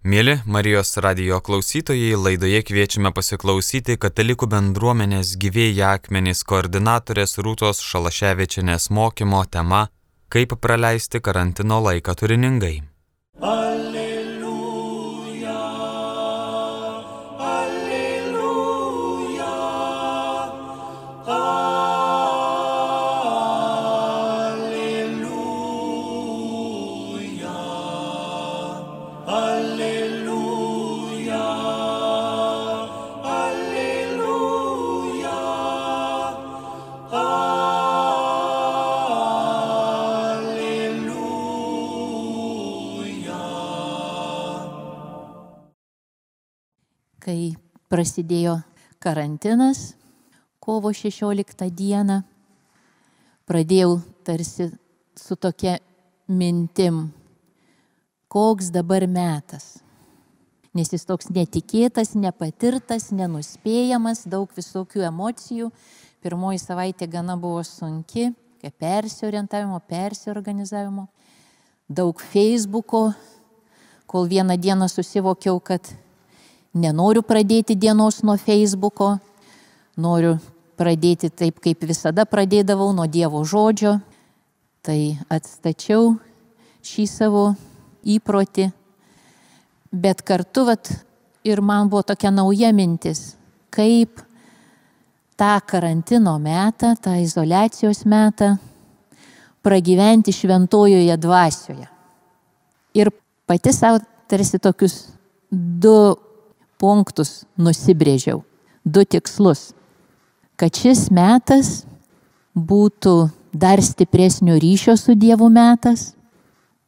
Mėly Marijos radio klausytojai, laidoje kviečiame pasiklausyti Katalikų bendruomenės gyvėjai akmenys koordinatorės Rūtos Šalaševičianės mokymo tema Kaip praleisti karantino laiką turiningai. Prasidėjo karantinas kovo 16 dieną, pradėjau tarsi su tokia mintim, koks dabar metas. Nes jis toks netikėtas, nepatirtas, nenuspėjamas, daug visokių emocijų. Pirmoji savaitė gana buvo sunki, persiorientavimo, persiorganizavimo. Daug Facebooko, kol vieną dieną susivokiau, kad nenoriu pradėti dienos nuo Facebooko, noriu pradėti taip, kaip visada pradėdavau, nuo Dievo žodžio. Tai atstačiau šį savo įprotį, bet kartu vat, ir man buvo tokia nauja mintis, kaip tą karantino metą, tą izolacijos metą pragyventi šventojoje dvasioje. Ir pati savo tarsi tokius du punktus nusibrėžiau, du tikslus. Kad šis metas būtų dar stipresnio ryšio su Dievu metas.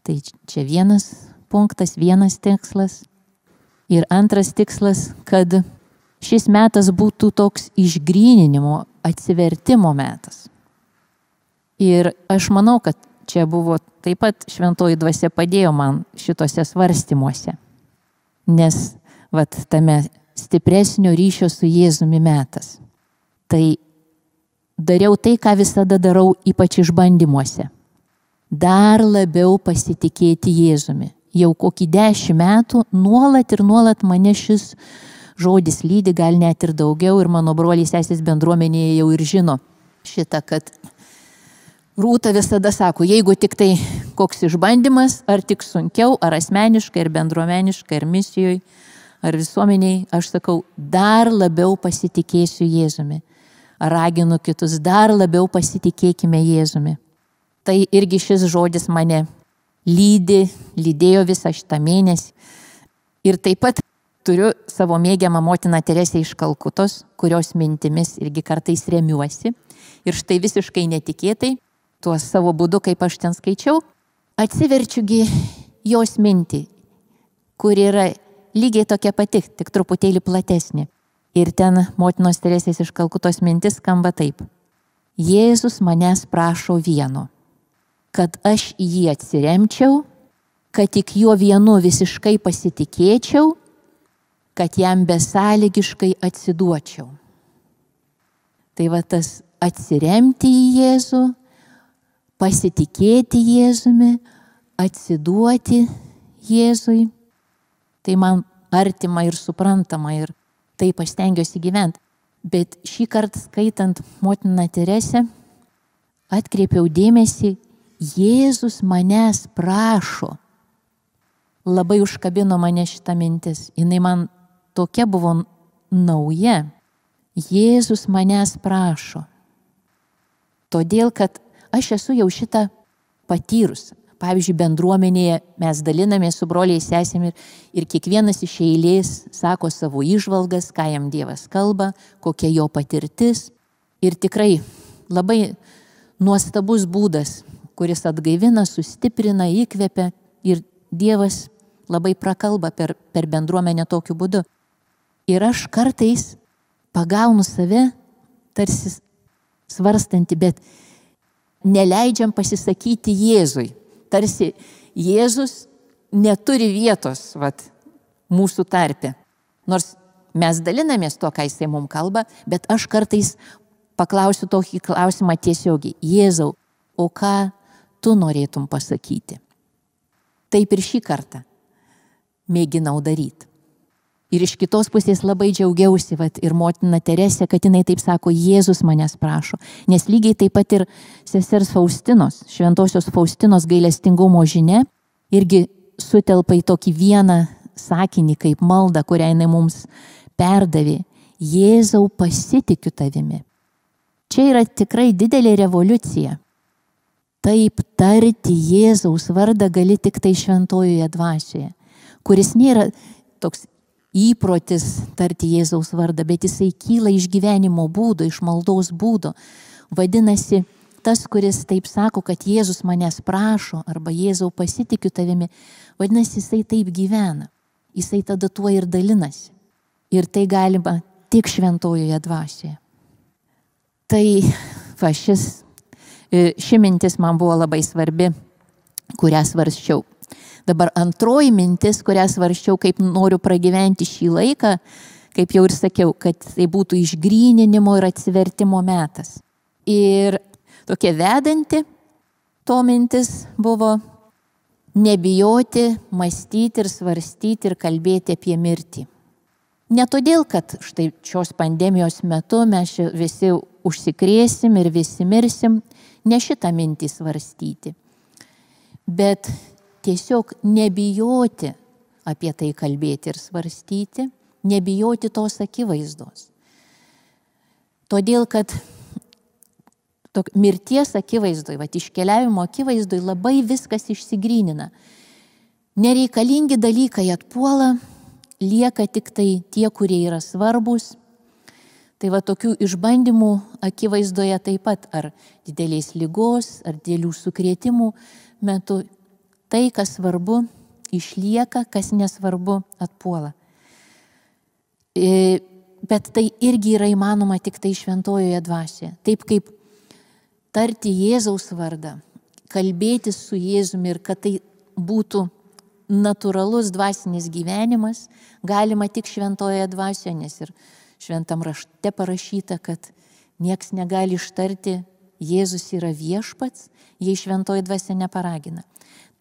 Tai čia vienas punktas, vienas tikslas. Ir antras tikslas, kad šis metas būtų toks išgryninimo, atsivertimo metas. Ir aš manau, kad čia buvo taip pat šventoji dvasia padėjo man šitose svarstymuose. Nes vat tame stipresnio ryšio su Jėzumi metas. Tai dariau tai, ką visada darau, ypač išbandymuose. Dar labiau pasitikėti Jėzumi. Jau kokį dešimt metų nuolat ir nuolat mane šis žodis lydi, gal net ir daugiau, ir mano broliai sesės bendruomenėje jau ir žino šitą, kad Rūta visada sako, jeigu tik tai koks išbandymas, ar tik sunkiau, ar asmeniškai, ar bendruomeniškai, ar misijoje, ar visuomeniai, aš sakau, dar labiau pasitikėsiu Jėzumi. Raginu kitus, dar labiau pasitikėkime Jėzumi. Tai irgi šis žodis mane lydi, lydėjo visą šitą mėnesį. Ir taip pat turiu savo mėgiamą motiną Teresę iš Kalkutos, kurios mintimis irgi kartais remiuosi. Ir štai visiškai netikėtai, tuo savo būdu, kaip aš ten skaičiau, atsiverčiugi jos mintį, kur yra lygiai tokia pati, tik truputėlį platesnė. Ir ten motinos Teresės iš Kalkutos mintis skamba taip. Jėzus manęs prašo vieno, kad aš į jį atsiremčiau, kad tik juo vienu visiškai pasitikėčiau, kad jam besąlygiškai atsiduočiau. Tai va tas atsiremti į Jėzų, pasitikėti Jėzumi, atsiduoti Jėzui tai man artima ir suprantama ir taip aš stengiuosi gyventi. Bet šį kartą skaitant motiną Teresę, atkreipiau dėmesį, Jėzus manęs prašo. Labai užkabino mane šitą mintis. Jis man tokia buvo nauja. Jėzus manęs prašo. Todėl, kad aš esu jau šitą patyrus pavyzdžiui, bendruomenėje mes dalinamės su broliais sesėmis ir, ir kiekvienas iš eilės sako savo išvalgas, ką jam Dievas kalba, kokia jo patirtis. Ir tikrai labai nuostabus būdas, kuris atgaivina, sustiprina, įkvepia ir Dievas labai prakalba per, per bendruomenę tokiu būdu. Ir aš kartais pagaunu save, tarsi svarstanti, bet neleidžiam pasisakyti Jėzui tarsi Jėzus neturi vietos vat, mūsų tarpe. Nors mes dalinamės to, ką jisai mums kalba, bet aš kartais paklausiu tokį klausimą tiesiogiai. Jėzau, o ką tu norėtum pasakyti? Taip ir šį kartą. mėginau daryti. Ir iš kitos pusės labai džiaugiausi, vat, ir motina Teresė, kad jinai taip sako, Jėzus manęs prašo. Nes lygiai taip pat ir sesers Faustinos, šventosios Faustinos gailestingumo žinia, irgi sutelpa į tokį vieną sakinį kaip malda, kurią jinai mums perdavė. Jėzau pasitikiu tavimi. Čia yra tikrai didelė revoliucija. Taip tarti Jėzaus vardą gali tik tai šventojoje dvasioje, kuris nėra toks įprotis tarti Jėzaus vardą, bet jisai kyla iš gyvenimo būdo, iš maldos būdo. Vadinasi, tas, kuris taip sako, kad Jėzus manęs prašo arba Jėzau pasitikiu tavimi, vadinasi, jisai taip gyvena. Jisai tada tuo ir dalinasi. Ir tai galima tik šventojoje dvasioje. Tai va šis, e, ši mintis man buvo labai svarbi, kurią svarščiau. Dabar antroji mintis, kurią svarščiau, kaip noriu pragyventi šį laiką, kaip jau ir sakiau, kad tai būtų išgryninimo ir atsivertimo metas. Ir tokia vedanti to mintis buvo nebijoti, mąstyti ir svarstyti ir kalbėti apie mirtį. Ne todėl, kad štai šios pandemijos metu mes visi užsikrėsim ir visi mirsim, ne šitą mintį svarstyti, bet tiesiog nebijoti apie tai kalbėti ir svarstyti, nebijoti tos akivaizdos. Todėl, kad tok, mirties akivaizdoj, va, iškeliavimo akivaizdoj labai viskas išsigrynina. Nereikalingi dalykai atpuola, lieka tik tai tie, kurie yra svarbus. Tai va tokių išbandymų akivaizdoje taip pat ar dideliais lygos, ar didelių sukrėtimų metu tai, kas svarbu, išlieka, kas nesvarbu, atpuola. E, bet tai irgi yra įmanoma tik tai šventojoje dvasioje. Taip kaip tarti Jėzaus vardą, kalbėti su Jėzumi ir kad tai būtų natūralus dvasinis gyvenimas, galima tik šventojoje dvasioje, nes ir šventam rašte parašyta, kad nieks negali ištarti Jėzus yra viešpats, jei šventoji dvasia neparagina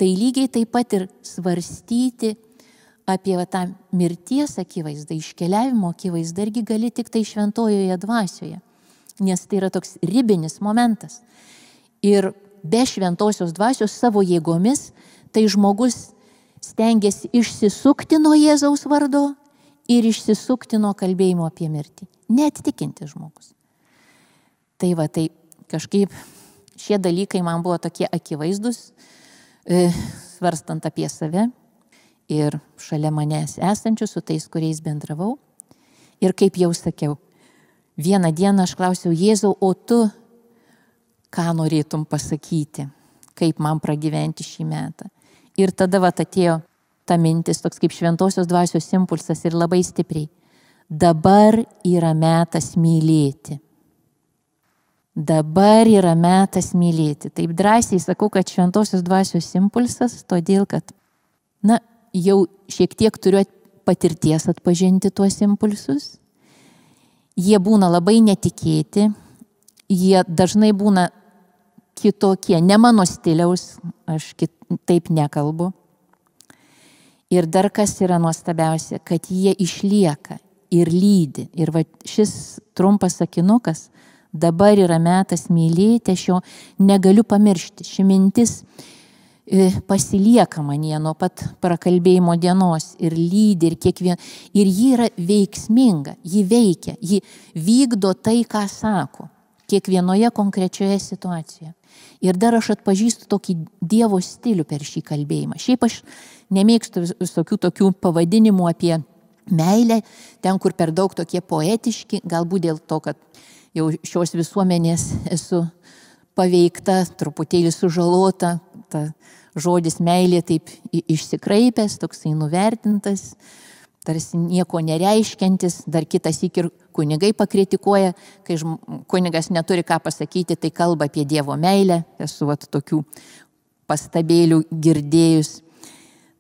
tai lygiai taip pat ir svarstyti apie va, tą mirties akivaizdą, iškeliavimo akivaizdą irgi gali tik tai šventojoje dvasioje, nes tai yra toks ribinis momentas. Ir be šventosios dvasios savo jėgomis, tai žmogus stengiasi išsisukti nuo Jėzaus vardo ir išsisukti nuo kalbėjimo apie mirtį. Net tikinti žmogus. Tai va, tai kažkaip šie dalykai man buvo tokie akivaizdus, svarstant apie save ir šalia manęs esančius, su tais, kuriais bendravau. Ir kaip jau sakiau, vieną dieną aš klausiau Jėzau, o tu ką norėtum pasakyti, kaip man pragyventi šį metą. Ir tada va atėjo ta mintis, toks kaip šventosios dvasios impulsas ir labai stipriai. Dabar yra metas mylėti. Dabar yra metas mylėti. Taip drąsiai sakau, kad šventosios dvasios impulsas, todėl kad, na, jau šiek tiek turiu patirties atpažinti tuos impulsus. Jie būna labai netikėti, jie dažnai būna kitokie, ne mano stiliaus, aš kit, taip nekalbu. Ir dar kas yra nuostabiausia, kad jie išlieka ir lydi. Ir va, šis trumpas sakinukas Dabar yra metas mylėti, aš jo negaliu pamiršti. Ši mintis e, pasilieka manie nuo pat prakalbėjimo dienos ir lydi ir kiekvien. Ir ji yra veiksminga, ji veikia, ji vykdo tai, ką sako kiekvienoje konkrečioje situacijoje. Ir dar aš atpažįstu tokį Dievo stilių per šį kalbėjimą. Šiaip aš nemėgstu visokių tokių pavadinimų apie meilę, ten, kur per daug tokie poetiški, galbūt dėl to, kad jau šios visuomenės esu paveikta, truputėlį sužalota, ta žodis meilė taip išsikraipęs, toksai nuvertintas, tarsi nieko nereiškiantis, dar kitas įk ir kunigai pakritikuoja, kai kunigas neturi ką pasakyti, tai kalba apie Dievo meilę, esu vat tokių pastabėlių girdėjus.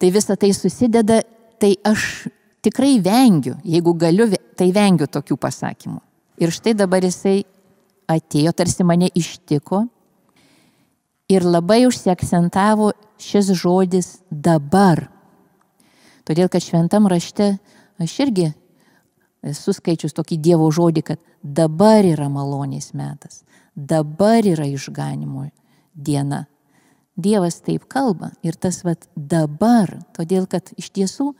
Tai visa tai susideda, tai aš tikrai vengiu, jeigu galiu, tai vengiu tokių pasakymų. Ir štai dabar jisai atėjo, tarsi mane ištiko ir labai užsiakcentavo šis žodis dabar. Todėl, kad šventam rašte aš irgi esu skaičius tokį Dievo žodį, kad dabar yra malonės metas, dabar yra išganimo diena. Dievas taip kalba ir tas vad dabar, todėl kad iš tiesų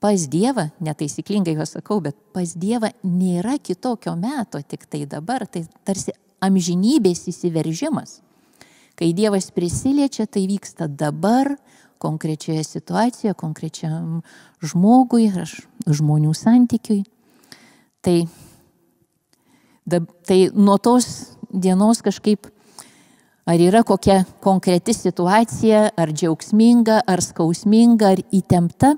pas Dievą, netaisyklingai jo sakau, bet pas Dievą nėra kitokio meto, tik tai dabar, tai tarsi amžinybės įsiveržimas. Kai Dievas prisiliečia, tai vyksta dabar, konkrečioje situacijoje, konkrečiam žmogui, aš, žmonių santykiui. Tai, da, tai nuo tos dienos kažkaip, ar yra kokia konkreti situacija, ar džiaugsminga, ar skausminga, ar įtempta,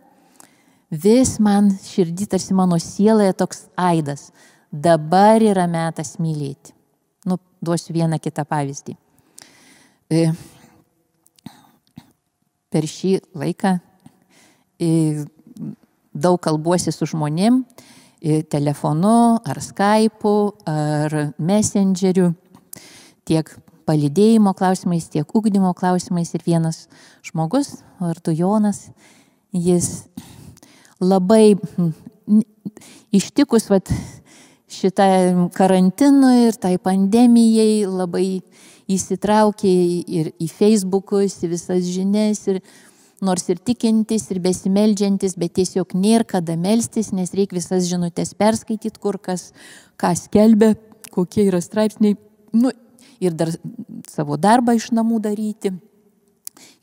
vis man širdį, tarsi mano sieloje toks aidas. Dabar yra metas mylėti. Nu, duosiu vieną kitą pavyzdį. E, per šį laiką daug kalbuosi su žmonėm telefonu ar Skype'u ar Messengeriu tiek palidėjimo klausimais, tiek ugdymo klausimais ir vienas žmogus, vardu Jonas, jis labai ištikus vat, šitą karantinui ir tai pandemijai labai įsitraukė ir į Facebookus, į visas žinias, ir nors ir tikintis, ir besimeldžiantis, bet tiesiog nėra kada melstis, nes reikia visas žinutės perskaityti, kur kas, ką skelbia, kokie yra straipsniai, nu, ir dar savo darbą iš namų daryti,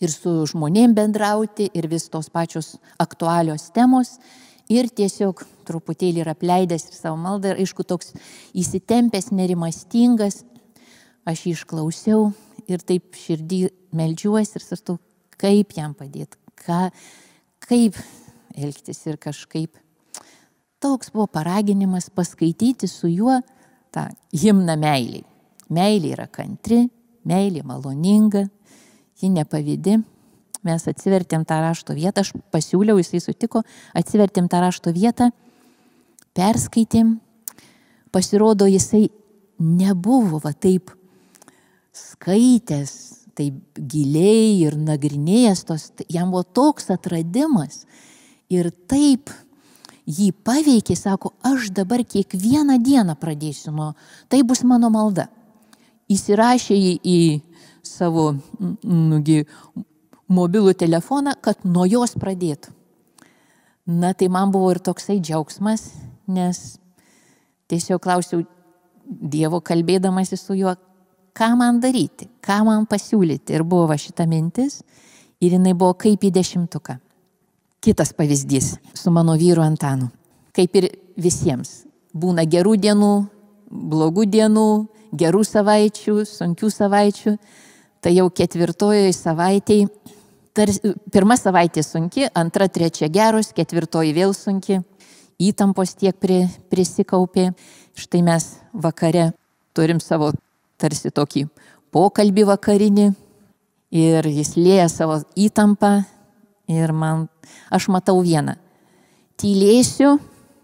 ir su žmonėm bendrauti, ir vis tos pačios aktualios temos. Ir tiesiog truputėlį yra apleidęs ir savo maldą, ir aišku, toks įsitempęs, nerimastingas, aš jį išklausiau ir taip širdį melžiuosi ir sartau, kaip jam padėti, ką, kaip elgtis ir kažkaip. Toks buvo paraginimas paskaityti su juo tą himną meiliai. Meilė yra kantri, meilė maloninga, ji nepavydi. Mes atsivertėm tą rašto vietą, aš pasiūliau, jisai sutiko, atsivertėm tą rašto vietą, perskaitėm, pasirodo, jisai nebuvo va taip skaitęs taip giliai ir nagrinėjęs tos, jam buvo toks atradimas ir taip jį paveikė, sako, aš dabar kiekvieną dieną pradėsiu nuo, tai bus mano malda. Įsirašė jį į savo nugi, mobilų telefoną, kad nuo jos pradėtų. Na tai man buvo ir toksai džiaugsmas, nes tiesiog klausiau Dievo kalbėdamasi su juo, ką man daryti, ką man pasiūlyti. Ir buvo šita mintis ir jinai buvo kaip į dešimtuką. Kitas pavyzdys su mano vyru Antanu. Kaip ir visiems. Būna gerų dienų, blogų dienų, gerų savaičių, sunkių savaičių. Tai jau ketvirtojoje savaitėje, pirma savaitė sunki, antra, trečia geros, ketvirtoji vėl sunki, įtampos tiek pri, prisikaupė. Štai mes vakare turim savo tarsi tokį pokalbį vakarinį ir jis lėja savo įtampą ir man, aš matau vieną. Tylėsiu,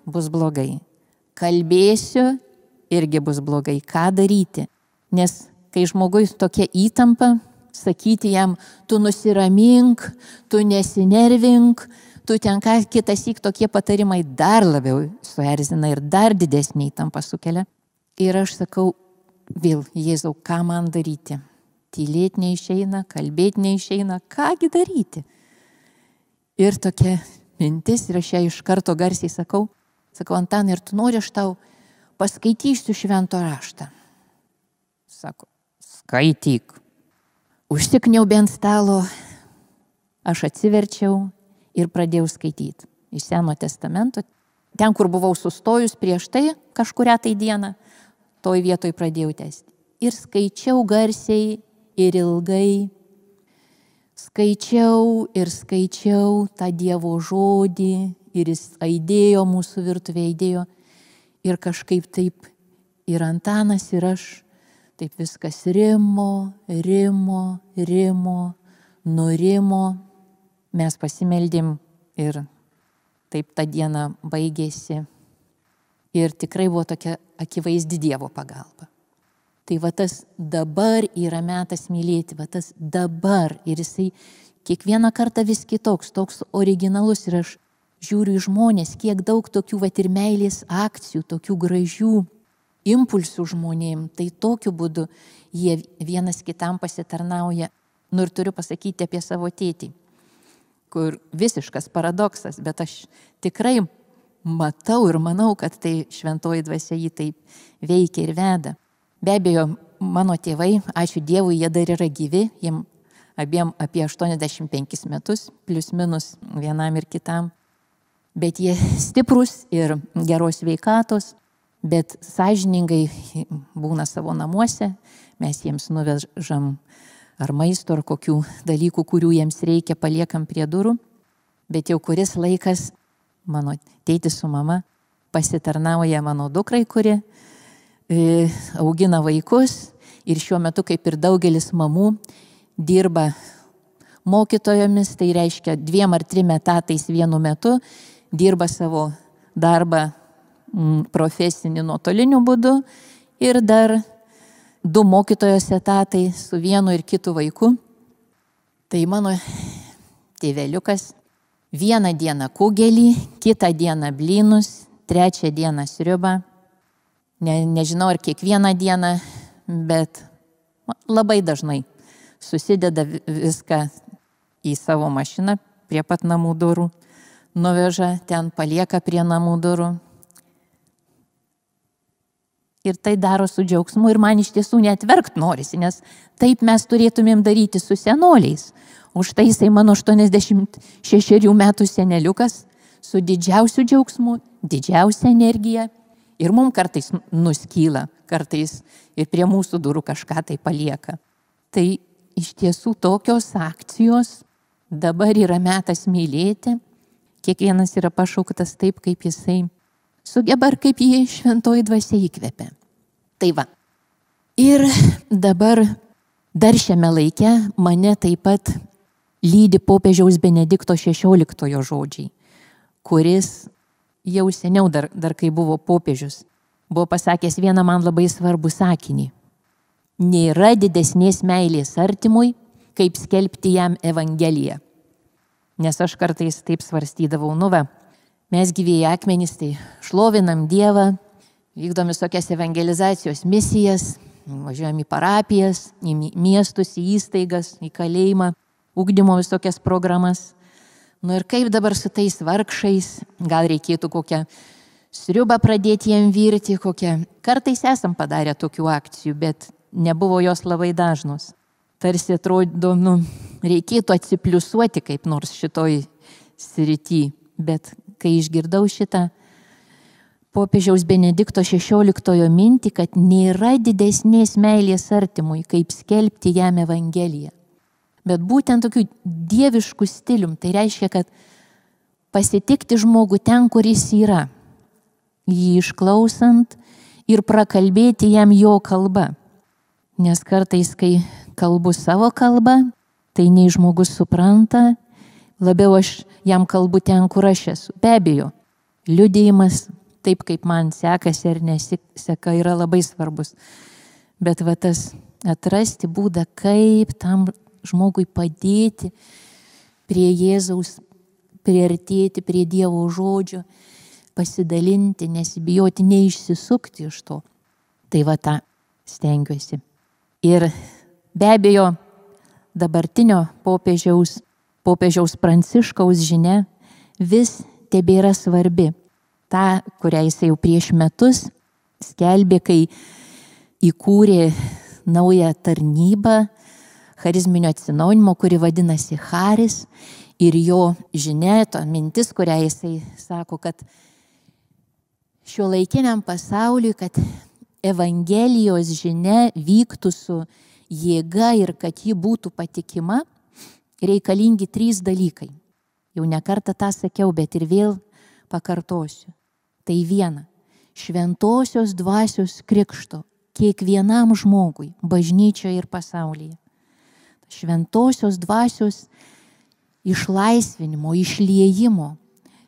bus blogai. Kalbėsiu, irgi bus blogai. Ką daryti? Nes kai žmogui tokia įtampa, sakyti jam, tu nusiramink, tu nesinervink, tu ten ką kitas įk tokie patarimai dar labiau suerzina ir dar didesnį įtampą sukelia. Ir aš sakau, vėl, Jėzau, ką man daryti? Tylėti neišeina, kalbėti neišeina, kągi daryti? Ir tokia mintis, ir aš ją iš karto garsiai sakau, sakau, Antanai, ir tu nori aš tau paskaitysiu švento raštą. Sako, skaityk. Užsikniau bent stalo, aš atsiverčiau ir pradėjau skaityti iš Seno testamento. Ten, kur buvau sustojus prieš tai kažkuria tai dieną, toj vietoj pradėjau tęsti. Ir skaičiau garsiai ir ilgai. Skaičiau ir skaičiau tą Dievo žodį ir jis aidėjo mūsų virtuvė, aidėjo. Ir kažkaip taip ir Antanas ir aš, taip viskas rimo, rimo, rimo, nurimo. Mes pasimeldėm ir taip ta diena baigėsi Ir tikrai buvo tokia akivaizdi Dievo pagalba. Tai va tas dabar yra metas mylėti, va tas dabar. Ir jisai kiekvieną kartą vis kitoks, toks originalus ir aš žiūriu į žmonės, kiek daug tokių va ir meilės akcijų, tokių gražių impulsų žmonėm. Tai tokiu būdu jie vienas kitam pasitarnauja. Nu ir turiu pasakyti apie savo tėtį, kur visiškas paradoksas, bet aš tikrai matau ir manau, kad tai šventoji dvasia jį taip veikia ir veda. Be abejo, mano tėvai, ačiū Dievui, jie dar yra gyvi, jiem abiem apie 85 metus, plus minus vienam ir kitam. Bet jie stiprus ir geros veikatos, bet sąžiningai būna savo namuose, mes jiems nuvežam ar maisto, ar kokių dalykų, kurių jiems reikia, paliekam prie durų. Bet jau kuris laikas mano tėtis su mama pasitarnauja mano dukrai, kuri e, augina vaikus ir šiuo metu, kaip ir daugelis mamų, dirba mokytojomis, tai reiškia dviem ar trim etatais vienu metu, dirba savo darbą profesinį nuotoliniu būdu ir dar du mokytojos etatai su vienu ir kitu vaiku. Tai mano tėveliukas Vieną dieną kugelį, kitą dieną blynus, trečią dieną sriubą. Ne, nežinau ar kiekvieną dieną, bet labai dažnai susideda viską į savo mašiną prie pat namų durų, nuveža ten, palieka prie namų durų. Ir tai daro su džiaugsmu ir man iš tiesų net verkt norisi, nes taip mes turėtumėm daryti su senoliais, Už tai jisai mano 86 metų seneliukas su didžiausiu džiaugsmu, didžiausia energija ir mums kartais nuskyla, kartais ir prie mūsų durų kažką tai palieka. Tai iš tiesų tokios akcijos dabar yra metas mylėti, kiekvienas yra pašauktas taip, kaip jisai sugeba ir kaip jį šventoji dvasia įkvepia. Tai va. Ir dabar dar šiame laike mane taip pat lydi popiežiaus Benedikto XVI žodžiai, kuris jau seniau dar, dar kai buvo popiežius, buvo pasakęs vieną man labai svarbų sakinį. Nėra didesnės meilės artimui, kaip skelbti jam Evangeliją. Nes aš kartais taip svarstydavau, nu va, mes gyvėjai akmenys, tai šlovinam Dievą, vykdom visokias evangelizacijos misijas, važiuojam į parapijas, į miestus, į įstaigas, į kalėjimą ugdymo visokias programas. Nu ir kaip dabar su tais vargšais, gal reikėtų kokią sriubą pradėti jiem virti, kokią. Kartais esam padarę tokių akcijų, bet nebuvo jos labai dažnos. Tarsi atrodo, nu, reikėtų atsipliusuoti kaip nors šitoj srity, bet kai išgirdau šitą popiežiaus Benedikto XVI mintį, kad nėra didesnės meilės artimui, kaip skelbti jam Evangeliją bet būtent tokiu dievišku stilium. Tai reiškia, kad pasitikti žmogų ten, kur jis yra, jį išklausant ir prakalbėti jam jo kalba. Nes kartais, kai kalbu savo kalbą, tai nei žmogus supranta, labiau aš jam kalbu ten, kur aš esu. Be abejo, liudėjimas, taip kaip man sekasi ar nesiseka, yra labai svarbus. Bet va tas atrasti būdą, kaip tam žmogui padėti prie Jėzaus, priartėti prie Dievo žodžio, pasidalinti, nesibijoti, neišsisukti iš to. Tai va tą stengiuosi. Ir be abejo, dabartinio popiežiaus, popiežiaus Pranciškaus žinia vis tebėra svarbi. Ta, kurią jis jau prieš metus skelbė, kai įkūrė naują tarnybą charizminio atsinaujinimo, kuri vadinasi Haris ir jo žinia, to mintis, kurią jisai sako, kad šio laikiniam pasauliui, kad Evangelijos žinia vyktų su jėga ir kad ji būtų patikima, reikalingi trys dalykai. Jau nekartą tą sakiau, bet ir vėl pakartosiu. Tai viena - šventosios dvasios krikšto kiekvienam žmogui, bažnyčioje ir pasaulyje šventosios dvasios išlaisvinimo, išliejimo,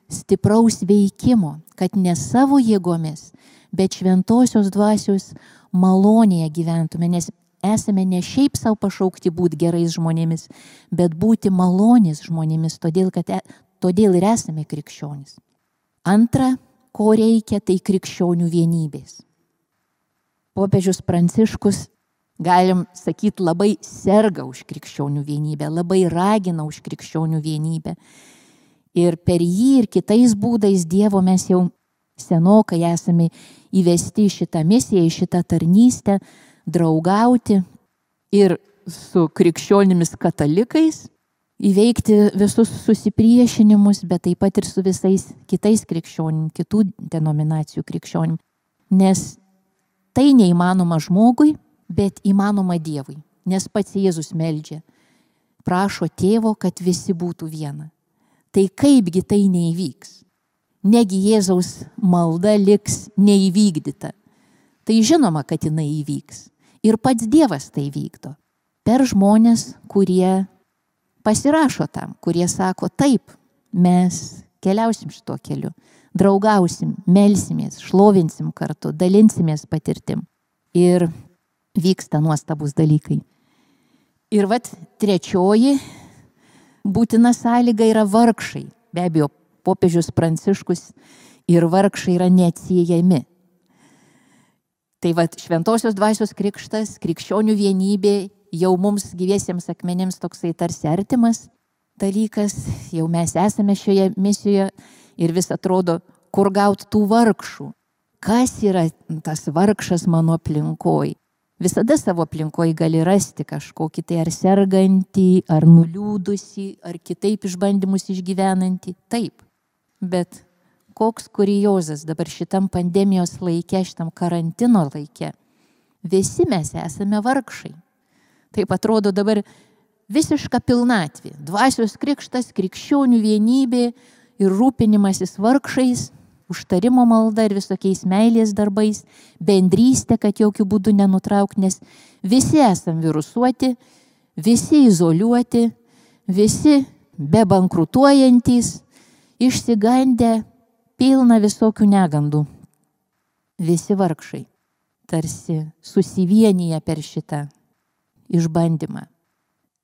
stipraus veikimo, kad ne savo jėgomis, bet šventosios dvasios malonėje gyventume, nes esame ne šiaip savo pašaukti būti gerais žmonėmis, bet būti malonės žmonėmis, todėl, kad, e, todėl ir esame krikščionys. Antra, ko reikia, tai krikščionių vienybės. Popiežius Pranciškus, galim sakyti, labai serga už krikščionių vienybę, labai ragina už krikščionių vienybę. Ir per jį ir kitais būdais Dievo mes jau senokai esame įvesti į šitą misiją, į šitą tarnystę, draugauti ir su krikščionimis katalikais, įveikti visus susipriešinimus, bet taip pat ir su visais kitais krikščionim, kitų denominacijų krikščionim. Nes tai neįmanoma žmogui, bet įmanoma Dievui. Nes pats Jėzus meldžia. Prašo tėvo, kad visi būtų viena. Tai kaipgi tai neįvyks? Negi Jėzaus malda liks neįvykdyta. Tai žinoma, kad jinai įvyks. Ir pats Dievas tai vykdo. Per žmonės, kurie pasirašo tam, kurie sako, taip, mes keliausim šituo keliu, draugausim, melsimės, šlovinsim kartu, dalinsimės patirtim. Ir vyksta nuostabus dalykai. Ir vat trečioji būtina sąlyga yra vargšai. Be abejo, popiežius Pranciškus ir vargšai yra neatsiejami. Tai vad šventosios dvasios krikštas, krikščionių vienybė jau mums gyviesiems akmenėms toksai tarsi artimas dalykas, jau mes esame šioje misijoje ir vis atrodo, kur gauti tų vargšų. Kas yra tas vargšas mano aplinkoj? Visada savo aplinkoj gali rasti kažkokį tai ar sergantį, ar nuliūdusį, ar kitaip išbandymus išgyvenantį. Taip. Bet koks kuriozas dabar šitam pandemijos laikė, šitam karantino laikė. Visi mes esame vargšai. Taip atrodo dabar visiška pilnatvė. Dvasios krikštas, krikščionių vienybė ir rūpinimasis vargšais, užtarimo malda ir visokiais meilės darbais, bendrystė, kad jokių būdų nenutrauk, nes visi esam virusuoti, visi izoliuoti, visi be bankrutuojantis, išsigandę, pilna visokių negandų. Visi vargšai tarsi susivienyje per šitą išbandymą.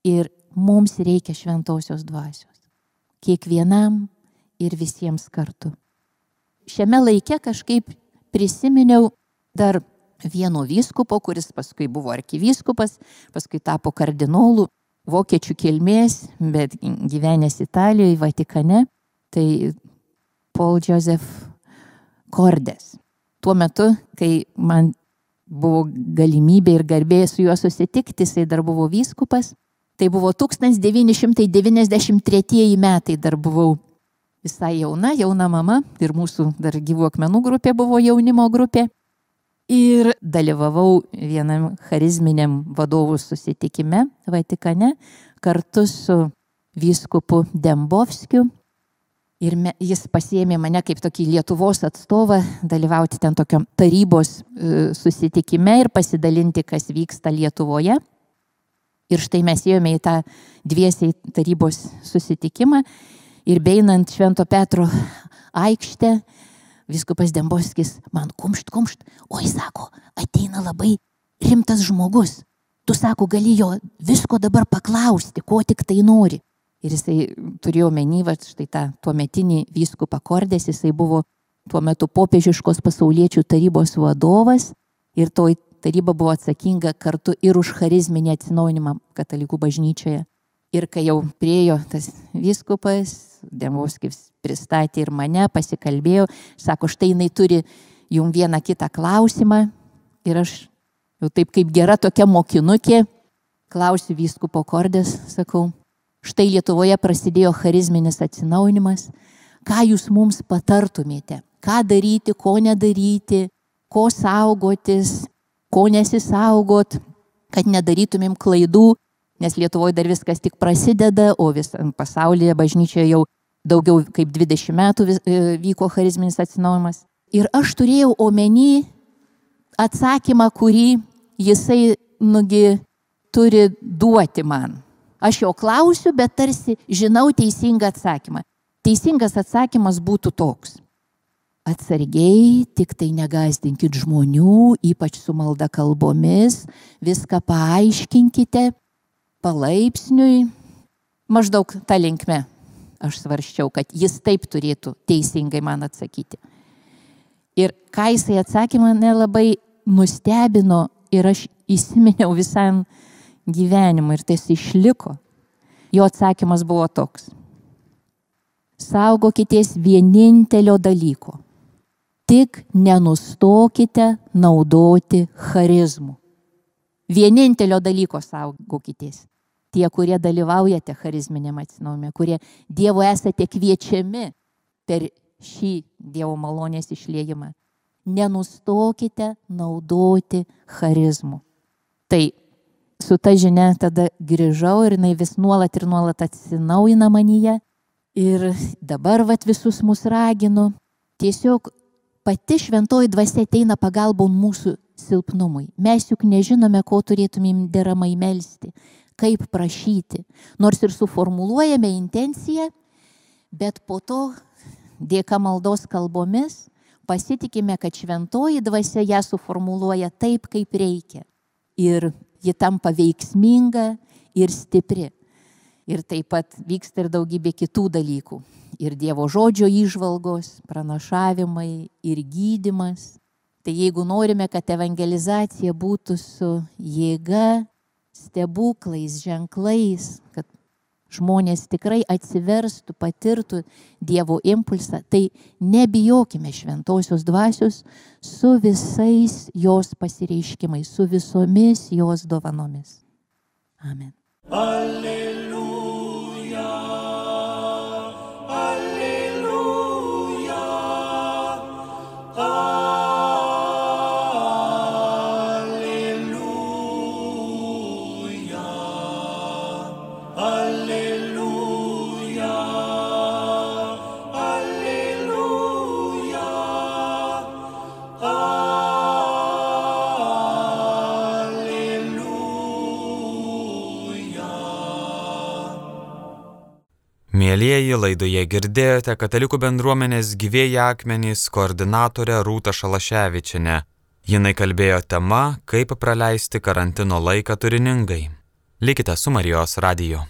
Ir mums reikia šventosios dvasios. Kiekvienam ir visiems kartu. Šiame laike kažkaip prisiminiau dar vieno vyskupo, kuris paskui buvo arkivyskupas, paskui tapo kardinolu, vokiečių kilmės, bet gyvenęs Italijoje, Vatikane. Tai Paul Joseph Kordes. Tuo metu, kai man buvo galimybė ir garbė su juo susitikti, jisai dar buvo vyskupas, tai buvo 1993 metai, dar buvau visai jauna, jauna mama ir mūsų dar gyvų akmenų grupė buvo jaunimo grupė. Ir dalyvavau vienam charizminiam vadovų susitikime Vatikane kartu su vyskupu Dembovskiu Ir me, jis pasiėmė mane kaip tokį Lietuvos atstovą dalyvauti ten tokio tarybos e, susitikime ir pasidalinti, kas vyksta Lietuvoje. Ir štai mes ėjome į tą dviesiai tarybos susitikimą ir beinant Švento Petro aikštę, viskupas Dembovskis man kumšt, kumšt, oi sako, ateina labai rimtas žmogus. Tu sako, gali jo visko dabar paklausti, ko tik tai nori. Ir jisai turėjo menį, va štai tą tuometinį vyskupą Kordės, jisai buvo tuo metu popiežiškos pasauliečių tarybos vadovas ir toj taryba buvo atsakinga kartu ir už charizminį atsinaujinimą katalikų bažnyčioje. Ir kai jau priejo tas vyskupas, Demovskis pristatė ir mane, pasikalbėjo, sako, štai jinai turi jum vieną kitą klausimą. Ir aš jau taip kaip gera tokia mokinukė, klausiu vyskupo kordės, sakau, Štai Lietuvoje prasidėjo charizminis atsinaujinimas. Ką jūs mums patartumėte? Ką daryti, ko nedaryti, ko saugotis, ko nesisaugot, kad nedarytumėm klaidų, nes Lietuvoje dar viskas tik prasideda, o visam pasaulyje bažnyčioje jau daugiau kaip 20 metų e, vyko charizminis atsinaujimas. Ir aš turėjau omeny atsakymą, kurį jisai nugi turi duoti man. Aš jo klausiu, bet tarsi žinau teisingą atsakymą. Teisingas atsakymas būtų toks. atsargiai, tik tai negazdinkit žmonių, ypač su malda kalbomis, viską paaiškinkite palaipsniui, maždaug tą linkmę. Aš svarščiau, kad jis taip turėtų teisingai man atsakyti. Ir ką jisai atsakė, mane labai nustebino ir aš įsiminiau visam gyvenimui ir tas išliko. Jo atsakymas buvo toks. Saugokitės vienintelio dalyko. Tik nenustokite naudoti charizmų. Vienintelio dalyko saugokitės. Tie, kurie dalyvaujate charizminėme atsinaujime, kurie Dievo esate kviečiami per šį Dievo malonės išliejimą. Nenustokite naudoti charizmų. Tai su ta žinia tada grįžau ir jinai vis nuolat ir nuolat atsinaujina manyje. Ir dabar vat visus mus raginu. Tiesiog pati šventoji dvasia ateina pagalbon mūsų silpnumui. Mes juk nežinome, ko turėtumėm deramai melstį, kaip prašyti. Nors ir suformuluojame intenciją, bet po to dėka maldos kalbomis pasitikime, kad šventoji dvasia ją suformuluoja taip, kaip reikia. Ir ji tampa veiksminga ir stipri. Ir taip pat vyksta ir daugybė kitų dalykų. Ir Dievo žodžio išvalgos, pranašavimai ir gydimas. Tai jeigu norime, kad evangelizacija būtų su jėga, stebuklais, ženklais, kad žmonės tikrai atsiverstų, patirtų Dievo impulsą, tai nebijokime šventosios dvasios su visais jos pasireiškimais, su visomis jos dovanomis. Amen. Alleluja. Mėlyjeji laidoje girdėjote Katalikų bendruomenės gyvėjai akmenys koordinatorę Rūtą Šalaševičinę. Jinai kalbėjo tema, kaip praleisti karantino laiką turiningai. Likite su Marijos radiju.